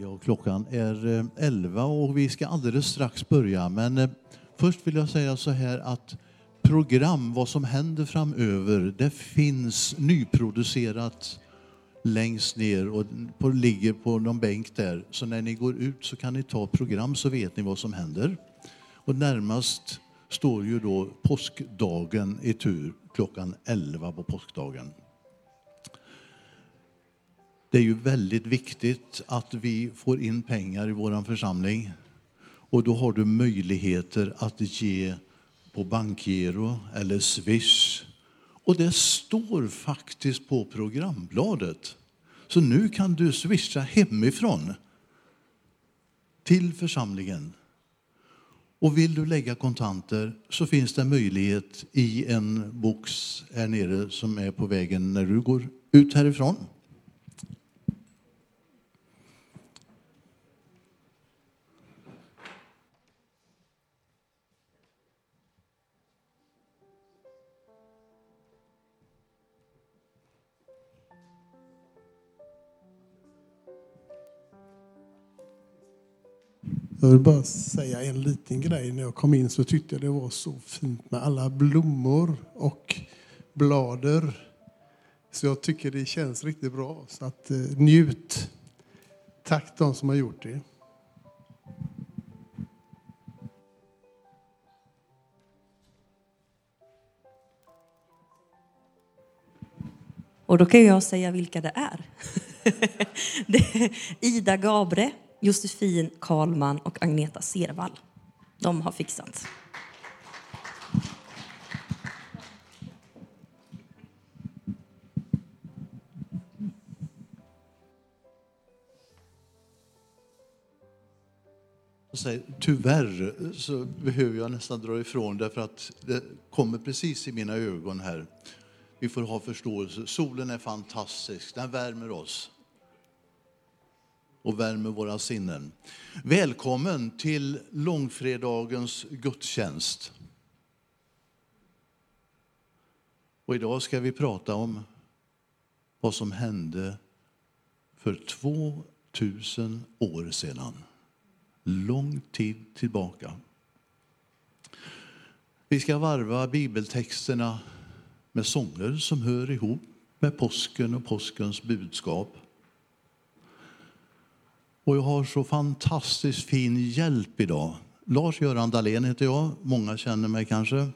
Ja, klockan är eh, 11 och vi ska alldeles strax börja. Men eh, först vill jag säga så här att program, vad som händer framöver, det finns nyproducerat längst ner och på, ligger på någon bänk där. Så när ni går ut så kan ni ta program så vet ni vad som händer. Och närmast står ju då påskdagen i tur klockan 11 på påskdagen. Det är ju väldigt viktigt att vi får in pengar i vår församling. Och då har du möjligheter att ge på bankgiro eller swish. Och det står faktiskt på programbladet. Så nu kan du swisha hemifrån till församlingen. Och vill du lägga kontanter så finns det möjlighet i en box här nere som är på vägen när du går ut härifrån. Jag vill bara säga en liten grej. När jag kom in så tyckte jag det var så fint med alla blommor och blader. Så jag tycker det känns riktigt bra. Så att eh, njut. Tack de som har gjort det. Och då kan jag säga vilka det är. det är Ida Gabre, Josefin Karlman och Agneta Servall. De har fixat. Tyvärr så behöver jag nästan dra ifrån därför att det kommer precis i mina ögon här. Vi får ha förståelse. Solen är fantastisk, den värmer oss och värmer våra sinnen. Välkommen till långfredagens gudstjänst. Och idag ska vi prata om vad som hände för 2000 år sedan. Lång tid tillbaka. Vi ska varva bibeltexterna med sånger som hör ihop med påsken och påskens budskap. Och jag har så fantastiskt fin hjälp idag. Lars-Göran Dahlén heter jag, många känner mig kanske.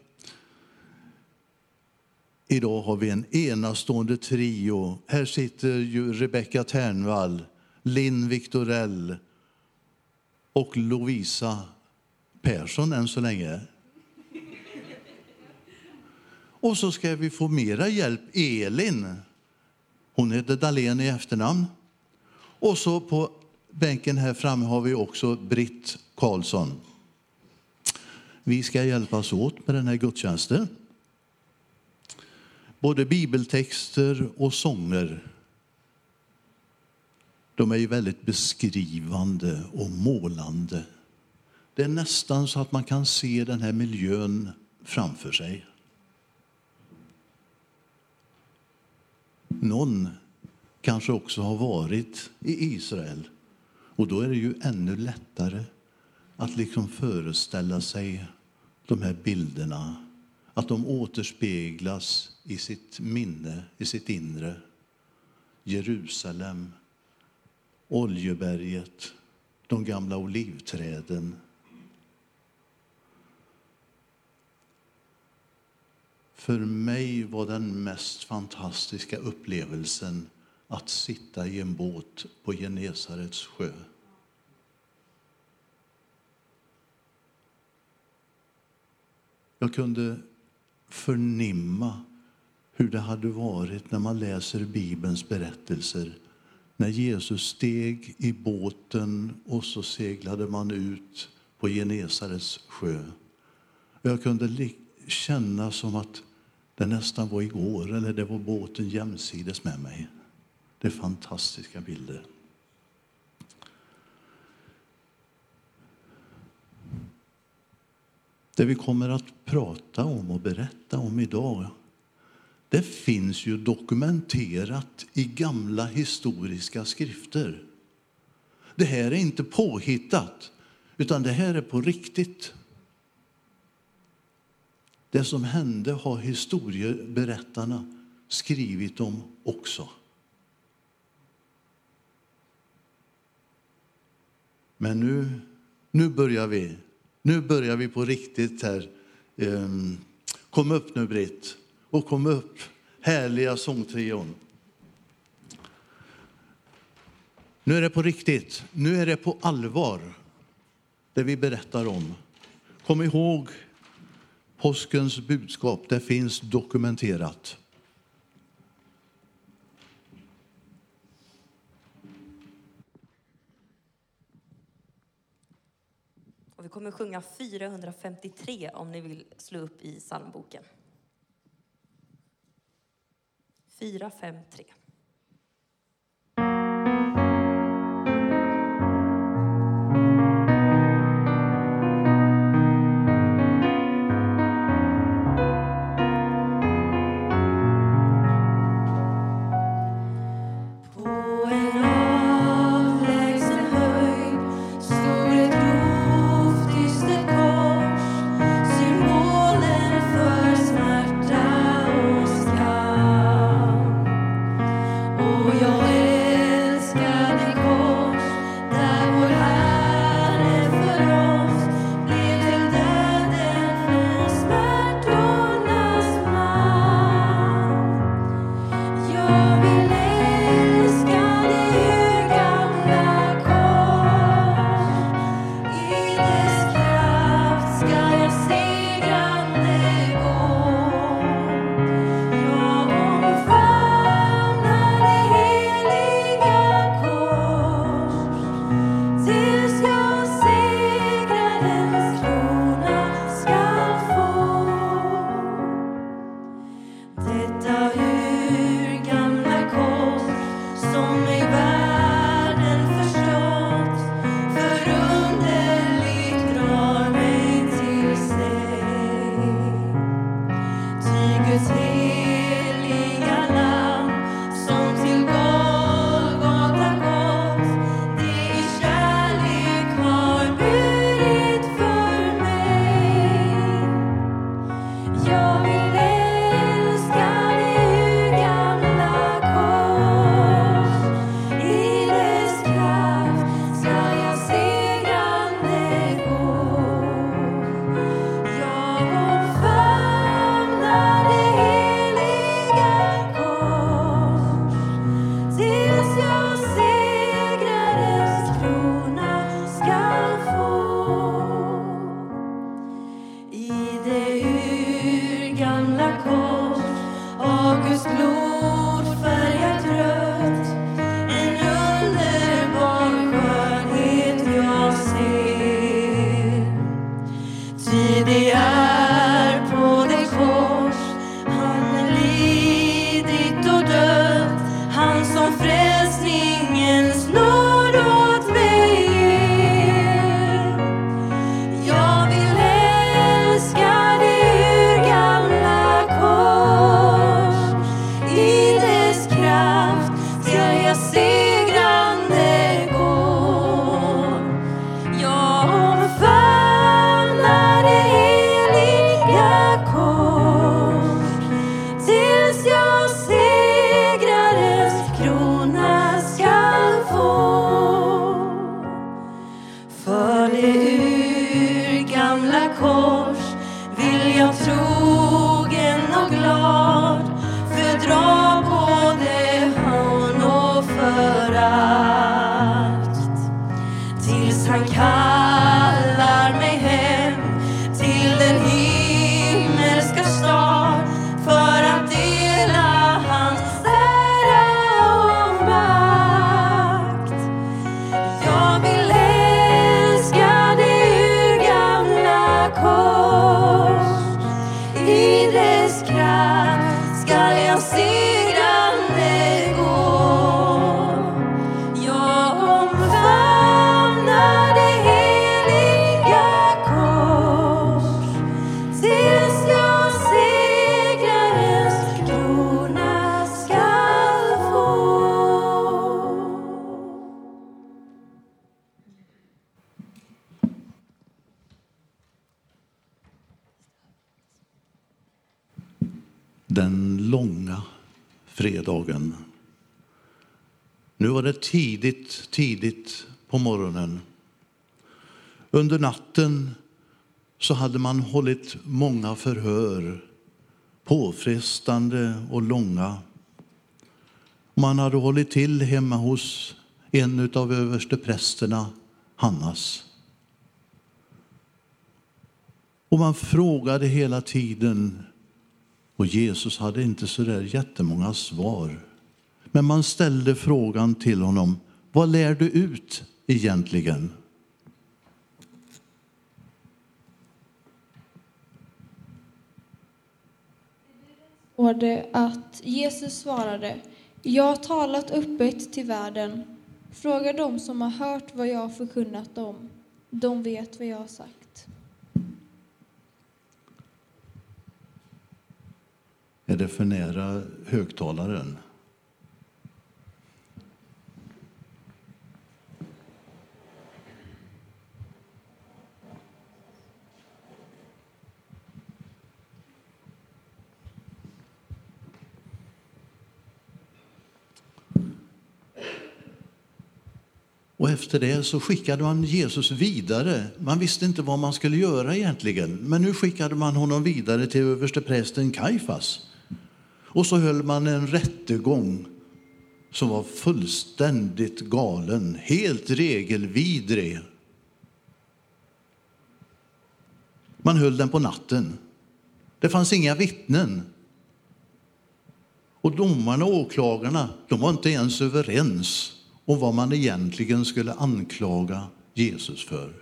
Idag har vi en enastående trio. Här sitter ju Rebecka Ternvall, Linn Viktorell och Lovisa Persson än så länge. Och så ska vi få mera hjälp. Elin, hon heter Dahlén i efternamn. Och så på bänken här framme har vi också Britt Karlsson. Vi ska hjälpas åt med den här gudstjänsten. Både bibeltexter och sånger de är ju väldigt beskrivande och målande. Det är nästan så att man kan se den här miljön framför sig. Någon kanske också har varit i Israel och då är det ju ännu lättare att liksom föreställa sig de här bilderna, att de återspeglas i sitt minne, i sitt inre. Jerusalem, Oljeberget, de gamla olivträden. För mig var den mest fantastiska upplevelsen att sitta i en båt på Genesarets sjö. Jag kunde förnimma hur det hade varit när man läser Bibelns berättelser. När Jesus steg i båten och så seglade man ut på Genesarets sjö. Jag kunde känna som att det nästan var igår, eller det var båten jämsides med mig. Det är fantastiska bilder. Det vi kommer att prata om och berätta om idag det finns ju dokumenterat i gamla historiska skrifter. Det här är inte påhittat, utan det här är på riktigt. Det som hände har historieberättarna skrivit om också. Men nu, nu börjar vi. Nu börjar vi på riktigt här. Ehm, kom upp nu, Britt. Och kom upp, härliga sångtrion. Nu är det på riktigt. Nu är det på allvar, det vi berättar om. Kom ihåg påskens budskap. Det finns dokumenterat. vi kommer sjunga 453 om ni vill slå upp i psalmboken. 453. Den långa fredagen. Nu var det tidigt, tidigt på morgonen. Under natten så hade man hållit många förhör, påfrestande och långa. Man hade hållit till hemma hos en av översteprästerna, Hannas. Och man frågade hela tiden och Jesus hade inte så där jättemånga svar. Men man ställde frågan till honom, vad lär du ut egentligen? står det att Jesus svarade, jag har talat öppet till världen. Fråga dem som har hört vad jag har förkunnat dem. De vet vad jag har sagt. Är det för nära högtalaren? Och efter det så skickade man Jesus vidare. Man visste inte vad man skulle göra egentligen, men nu skickade man honom vidare till översteprästen Kaifas. Och så höll man en rättegång som var fullständigt galen, helt regelvidrig. Man höll den på natten. Det fanns inga vittnen. Och domarna och åklagarna de var inte ens överens om vad man egentligen skulle anklaga Jesus för.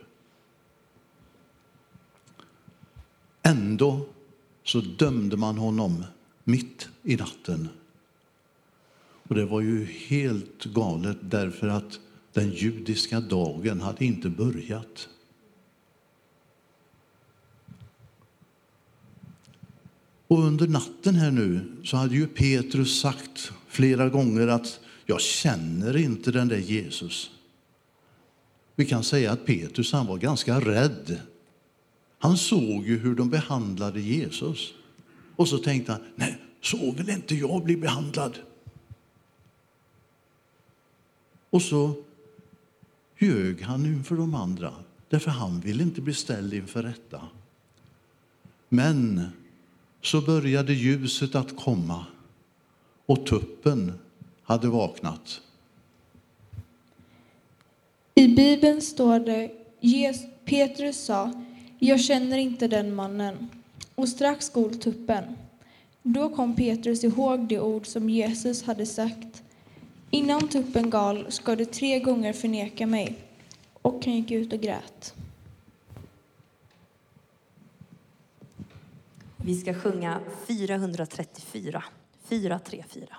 Ändå så dömde man honom mitt i natten. Och det var ju helt galet därför att den judiska dagen hade inte börjat. Och under natten här nu så hade ju Petrus sagt flera gånger att jag känner inte den där Jesus. Vi kan säga att Petrus han var ganska rädd. Han såg ju hur de behandlade Jesus. Och så tänkte han, nej, så vill inte jag bli behandlad. Och så ljög han inför de andra, därför han ville inte bli ställd inför rätta. Men så började ljuset att komma och tuppen hade vaknat. I Bibeln står det, Petrus sa, jag känner inte den mannen. Och strax gol tuppen. Då kom Petrus ihåg de ord som Jesus hade sagt. Innan tuppen gal ska du tre gånger förneka mig. Och han gick ut och grät. Vi ska sjunga 434. 434.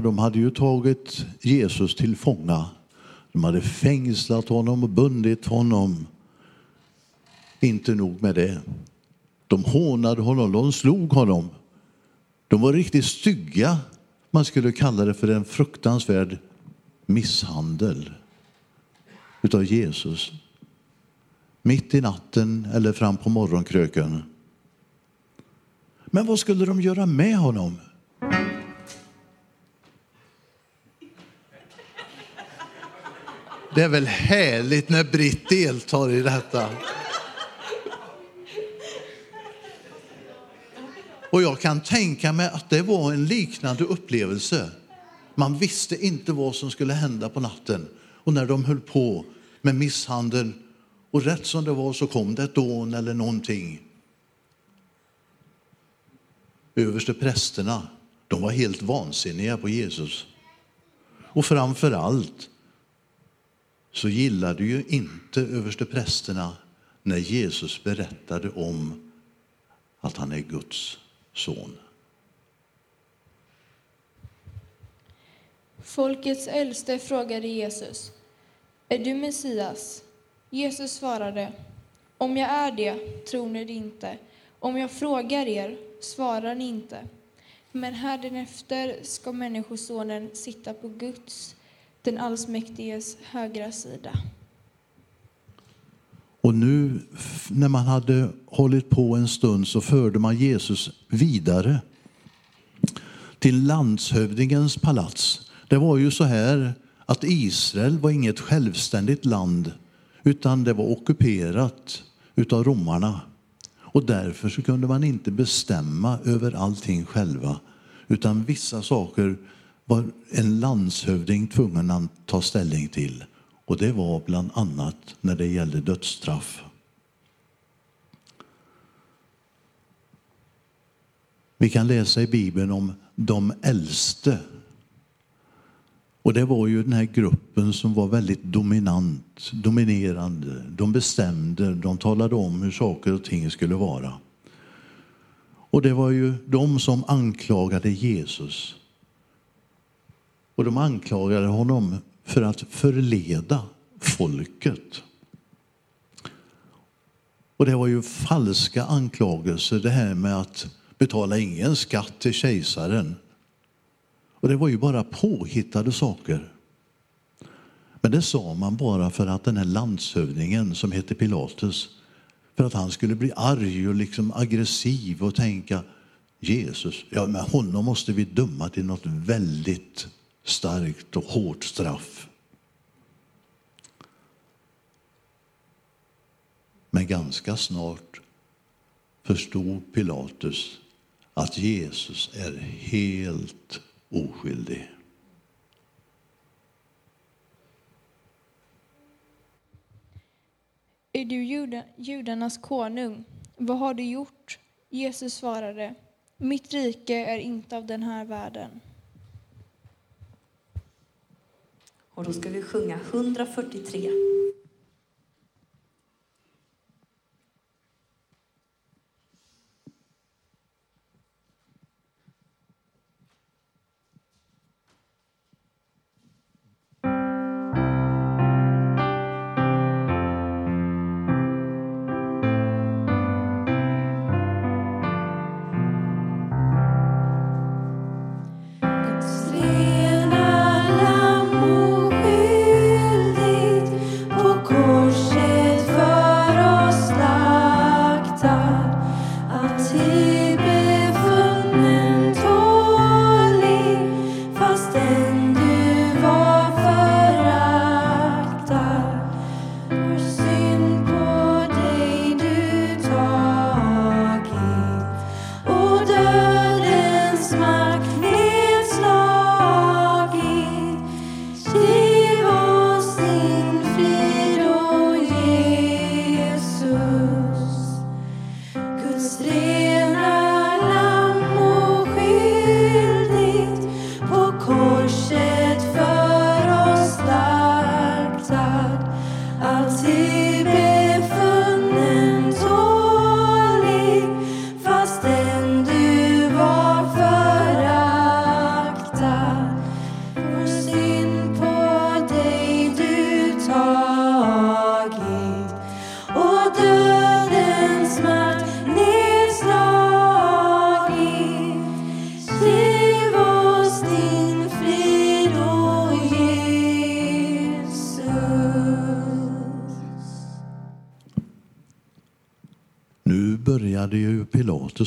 De hade ju tagit Jesus till fånga. De hade fängslat honom och bundit honom. Inte nog med det. De hånade honom, de slog honom. De var riktigt stygga. Man skulle kalla det för en fruktansvärd misshandel utav Jesus. Mitt i natten eller fram på morgonkröken. Men vad skulle de göra med honom? Det är väl härligt när Britt deltar i detta. Och jag kan tänka mig att det var en liknande upplevelse. Man visste inte vad som skulle hända på natten. Och när de höll på med misshandel och rätt som det var så kom det ett dån eller någonting. Överste prästerna, de var helt vansinniga på Jesus. Och framför allt så gillade ju inte översteprästerna när Jesus berättade om att han är Guds son. Folkets äldste frågade Jesus, är du Messias? Jesus svarade, om jag är det tror ni det inte. Om jag frågar er svarar ni inte. Men hädanefter ska Människosonen sitta på Guds, den allsmäktiges högra sida. Och nu när man hade hållit på en stund så förde man Jesus vidare till landshövdingens palats. Det var ju så här att Israel var inget självständigt land utan det var ockuperat utav romarna. Och därför så kunde man inte bestämma över allting själva utan vissa saker var en landshövding tvungen att ta ställning till. Och det var bland annat när det gällde dödsstraff. Vi kan läsa i Bibeln om de äldste. Och det var ju den här gruppen som var väldigt dominant, dominerande. De bestämde, de talade om hur saker och ting skulle vara. Och det var ju de som anklagade Jesus. Och de anklagade honom för att förleda folket. Och det var ju falska anklagelser, det här med att betala ingen skatt till kejsaren. Och det var ju bara påhittade saker. Men det sa man bara för att den här landshövdingen som hette Pilatus, för att han skulle bli arg och liksom aggressiv och tänka Jesus, ja men honom måste vi döma till något väldigt starkt och hårt straff. Men ganska snart förstod Pilatus att Jesus är helt oskyldig. Är du juda, judarnas konung? Vad har du gjort? Jesus svarade, mitt rike är inte av den här världen. Och då ska vi sjunga 143.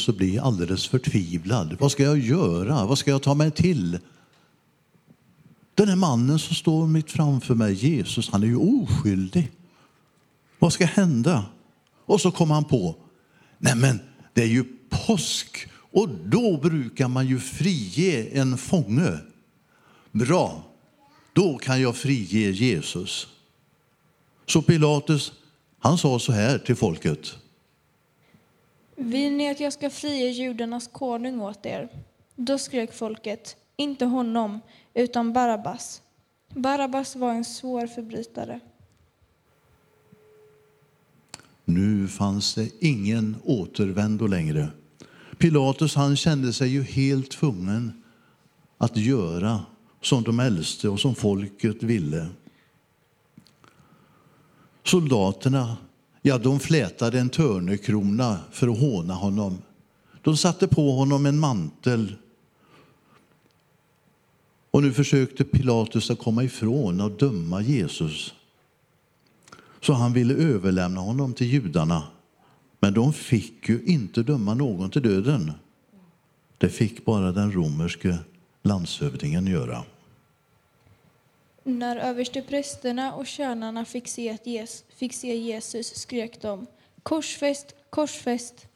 Pilatus att bli alldeles förtvivlad. Vad ska jag göra? Vad ska jag ta mig till? Den här mannen som står mitt framför mig, Jesus, han är ju oskyldig. Vad ska hända? Och så kom han på, nej men det är ju påsk och då brukar man ju frige en fånge. Bra, då kan jag frige Jesus. Så Pilatus, han sa så här till folket. Vill ni att jag ska frige judarnas konung åt er? Då skrek folket, inte honom, utan Barabbas. Barabbas var en svår förbrytare. Nu fanns det ingen återvändo längre. Pilatus han kände sig ju helt tvungen att göra som de äldste och som folket ville. Soldaterna ja, de flätade en törnekrona för att håna honom. De satte på honom en mantel. Och nu försökte Pilatus att komma ifrån och döma Jesus. Så han ville överlämna honom till judarna. Men de fick ju inte döma någon till döden. Det fick bara den romerske landshövdingen göra. När översteprästerna och tjänarna fick se, att Jesus, fick se Jesus skrek de korsfäst, korsfäst.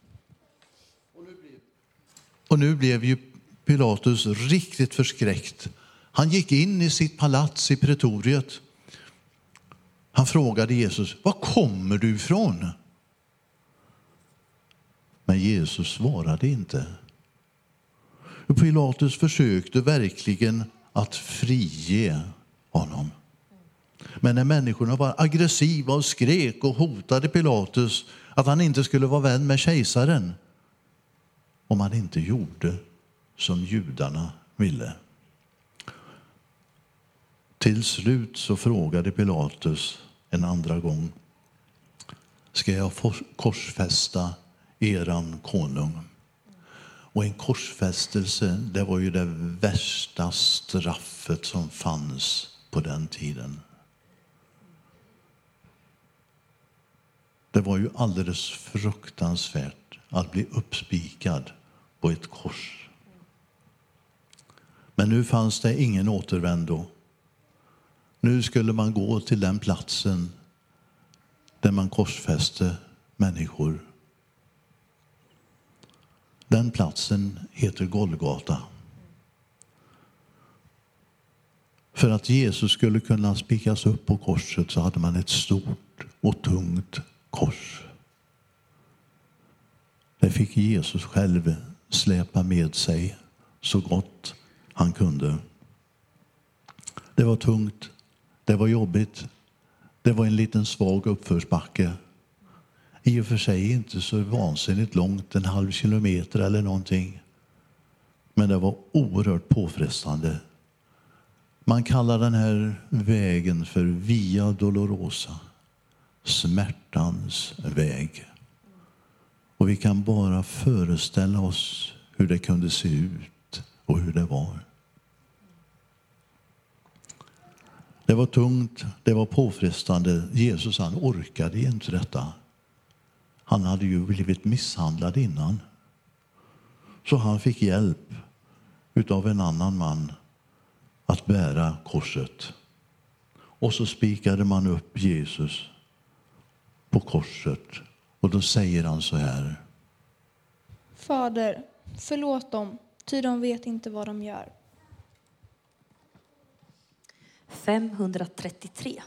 Och nu blev ju Pilatus riktigt förskräckt. Han gick in i sitt palats i pretoriet. Han frågade Jesus, var kommer du ifrån? Men Jesus svarade inte. Pilatus försökte verkligen att frige honom. Men när människorna var aggressiva och skrek och hotade Pilatus att han inte skulle vara vän med kejsaren om han inte gjorde som judarna ville. Till slut så frågade Pilatus en andra gång. ska jag korsfästa eran konung. Och en korsfästelse, det var ju det värsta straffet som fanns på den tiden. Det var ju alldeles fruktansvärt att bli uppspikad på ett kors. Men nu fanns det ingen återvändo. Nu skulle man gå till den platsen där man korsfäste människor. Den platsen heter Golgata. För att Jesus skulle kunna spikas upp på korset så hade man ett stort och tungt kors. Det fick Jesus själv släpa med sig så gott han kunde. Det var tungt, det var jobbigt, det var en liten svag uppförsbacke. I och för sig inte så vansinnigt långt, en halv kilometer eller någonting. Men det var oerhört påfrestande. Man kallar den här vägen för Via Dolorosa, smärtans väg. Och vi kan bara föreställa oss hur det kunde se ut och hur det var. Det var tungt, det var påfrestande. Jesus han orkade inte detta. Han hade ju blivit misshandlad innan. Så han fick hjälp utav en annan man att bära korset. Och så spikade man upp Jesus på korset. Och då säger han så här. Fader, förlåt dem, ty de vet inte vad de gör. 533.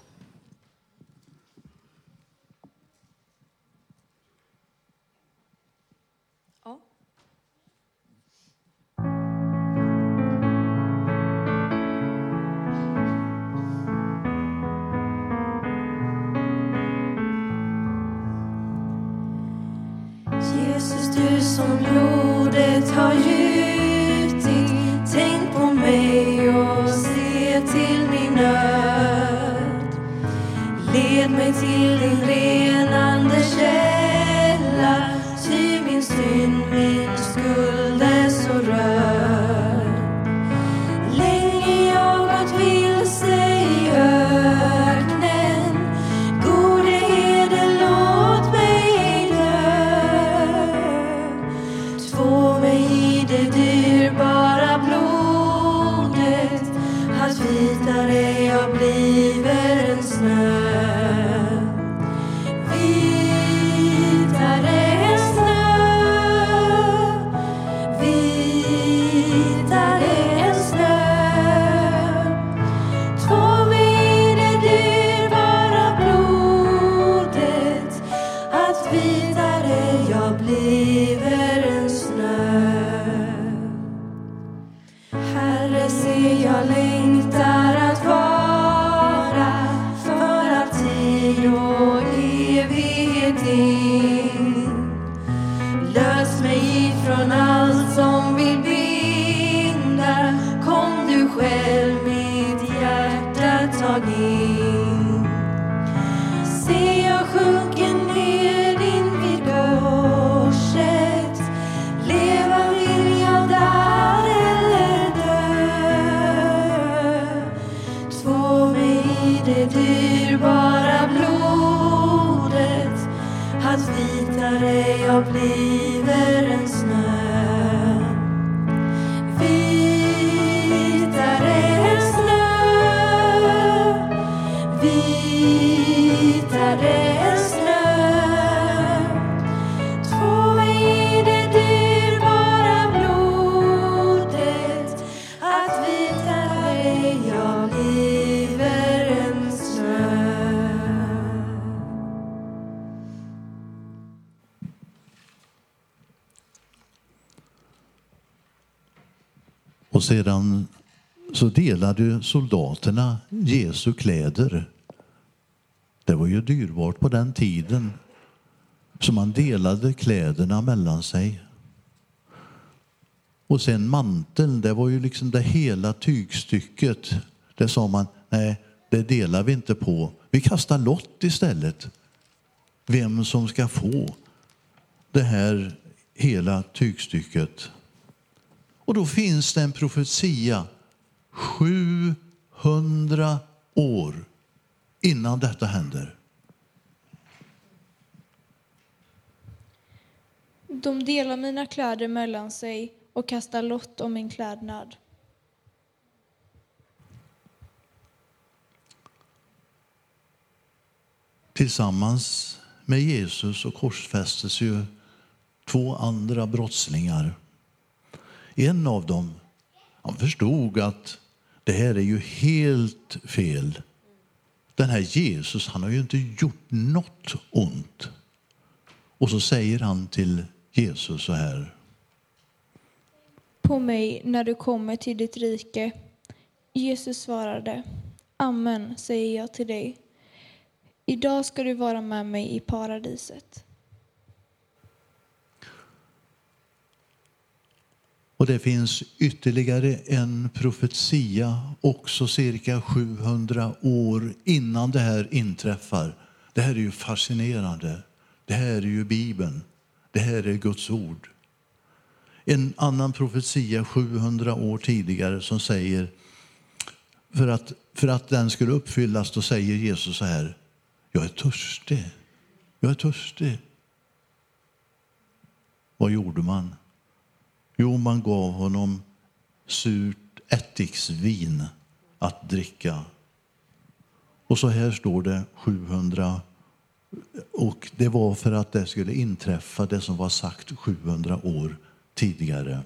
Vitare jag bliver än snö. Herre, se jag längtar Och sedan så delade soldaterna Jesu kläder. Det var ju dyrbart på den tiden. Så man delade kläderna mellan sig. Och sen manteln, det var ju liksom det hela tygstycket. Det sa man, nej, det delar vi inte på. Vi kastar lott istället. vem som ska få det här hela tygstycket. Och då finns det en profetia 700 år innan detta händer. De delar mina kläder mellan sig och kastar lott om min klädnad. Tillsammans med Jesus och korsfästes ju två andra brottslingar. En av dem han förstod att det här är ju helt fel. Den här Jesus han har ju inte gjort något ont. Och så säger han till Jesus så här. På mig när du kommer till ditt rike. Jesus svarade. Amen, säger jag till dig. Idag ska du vara med mig i paradiset. Och det finns ytterligare en profetia, också cirka 700 år innan det här inträffar. Det här är ju fascinerande. Det här är ju Bibeln. Det här är Guds ord. En annan profetia 700 år tidigare som säger, för att, för att den skulle uppfyllas, då säger Jesus så här, jag är törstig. Jag är törstig. Vad gjorde man? Jo, man gav honom surt ättiksvin att dricka. Och så här står det 700 och det var för att det skulle inträffa det som var sagt 700 år tidigare.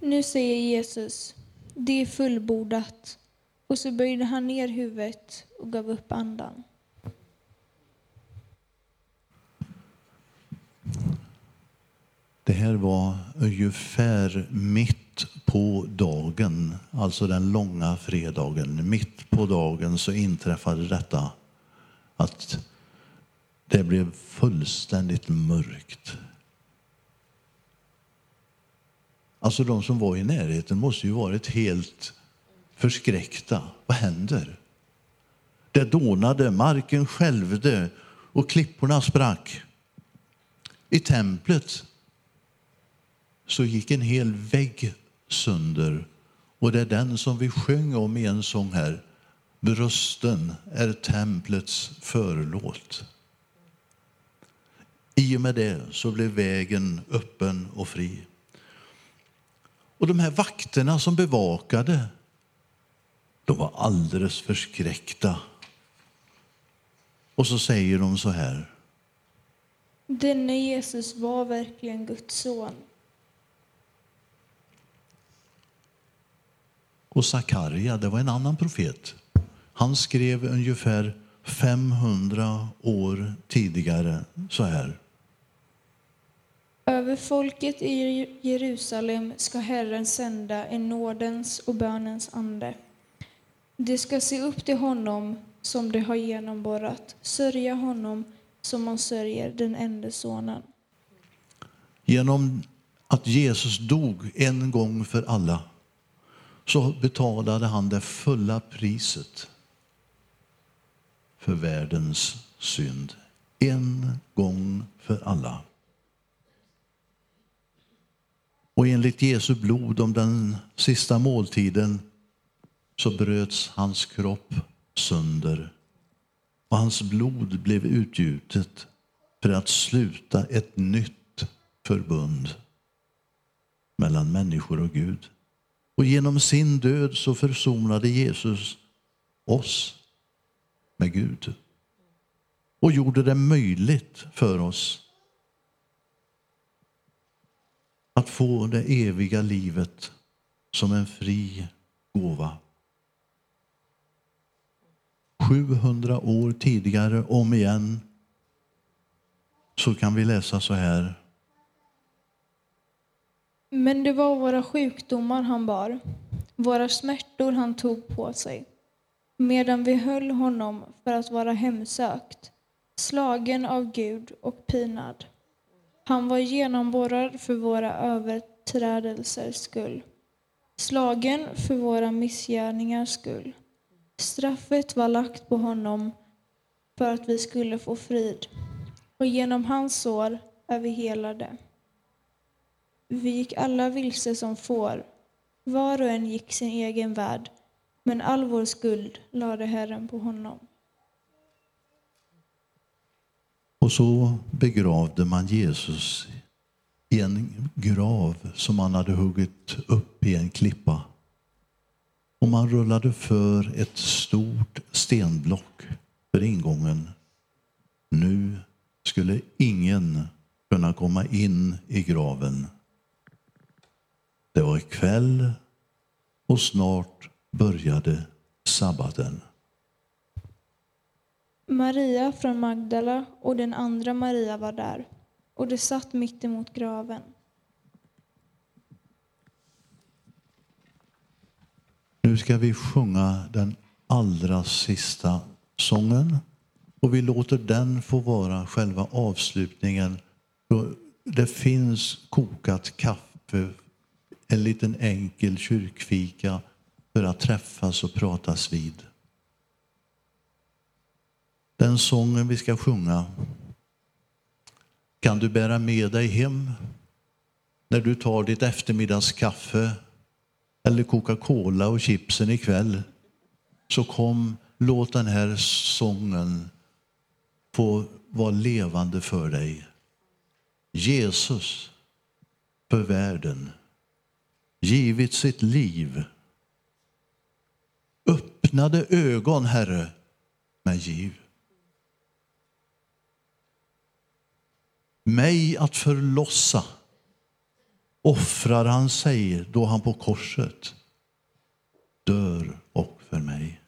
Nu säger Jesus, det är fullbordat. Och så böjde han ner huvudet och gav upp andan. Det här var ungefär mitt på dagen, alltså den långa fredagen. Mitt på dagen så inträffade detta att det blev fullständigt mörkt. Alltså de som var i närheten måste ju varit helt förskräckta. Vad händer? Det dånade, marken skälvde och klipporna sprack. I templet så gick en hel vägg sönder och det är den som vi sjöng om i en sång här. Brösten är templets förlåt. I och med det så blev vägen öppen och fri. Och de här vakterna som bevakade, de var alldeles förskräckta. Och så säger de så här. Denne Jesus var verkligen Guds son. Och Sakarja, det var en annan profet. Han skrev ungefär 500 år tidigare så här. Över folket i Jerusalem ska Herren sända en nådens och bönens ande. De ska se upp till honom som de har genomborrat, sörja honom som man sörjer den enda sonen. Genom att Jesus dog en gång för alla så betalade han det fulla priset för världens synd. En gång för alla. Och enligt Jesu blod om den sista måltiden så bröts hans kropp sönder och hans blod blev utgjutet för att sluta ett nytt förbund mellan människor och Gud. Och genom sin död så försonade Jesus oss med Gud och gjorde det möjligt för oss att få det eviga livet som en fri gåva. 700 år tidigare, om igen, så kan vi läsa så här. Men det var våra sjukdomar han bar, våra smärtor han tog på sig, medan vi höll honom för att vara hemsökt, slagen av Gud och pinad. Han var genomborrad för våra överträdelsers skull, slagen för våra missgärningars skull. Straffet var lagt på honom för att vi skulle få frid. Och genom hans sår är vi helade. Vi gick alla vilse som får. Var och en gick sin egen värld. Men all vår skuld lade Herren på honom. Och så begravde man Jesus i en grav som man hade huggit upp i en klippa. Och man rullade för ett stort stenblock för ingången. Nu skulle ingen kunna komma in i graven. Det var kväll och snart började sabbaten. Maria från Magdala och den andra Maria var där, och de satt mitt emot graven. Nu ska vi sjunga den allra sista sången och vi låter den få vara själva avslutningen. Det finns kokat kaffe, en liten enkel kyrkfika för att träffas och pratas vid. Den sången vi ska sjunga kan du bära med dig hem när du tar ditt eftermiddagskaffe eller Coca-Cola och chipsen ikväll. Så kom, låt den här sången få vara levande för dig. Jesus för världen givit sitt liv. Öppnade ögon, Herre, med giv. Mig att förlossa offrar han sig då han på korset dör och för mig.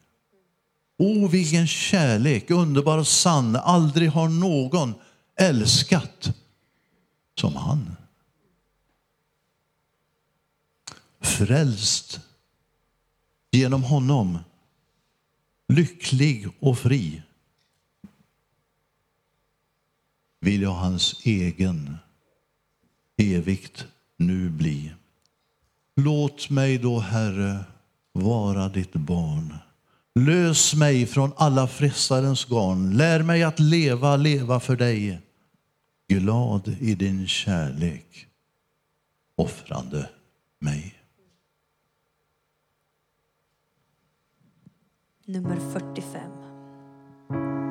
O, vilken kärlek, underbar och sann. Aldrig har någon älskat som han. Frälst genom honom, lycklig och fri vill jag hans egen evigt nu bli. Låt mig då, Herre, vara ditt barn. Lös mig från alla frestarens garn. Lär mig att leva, leva för dig. Glad i din kärlek, offrande mig. Nummer 45.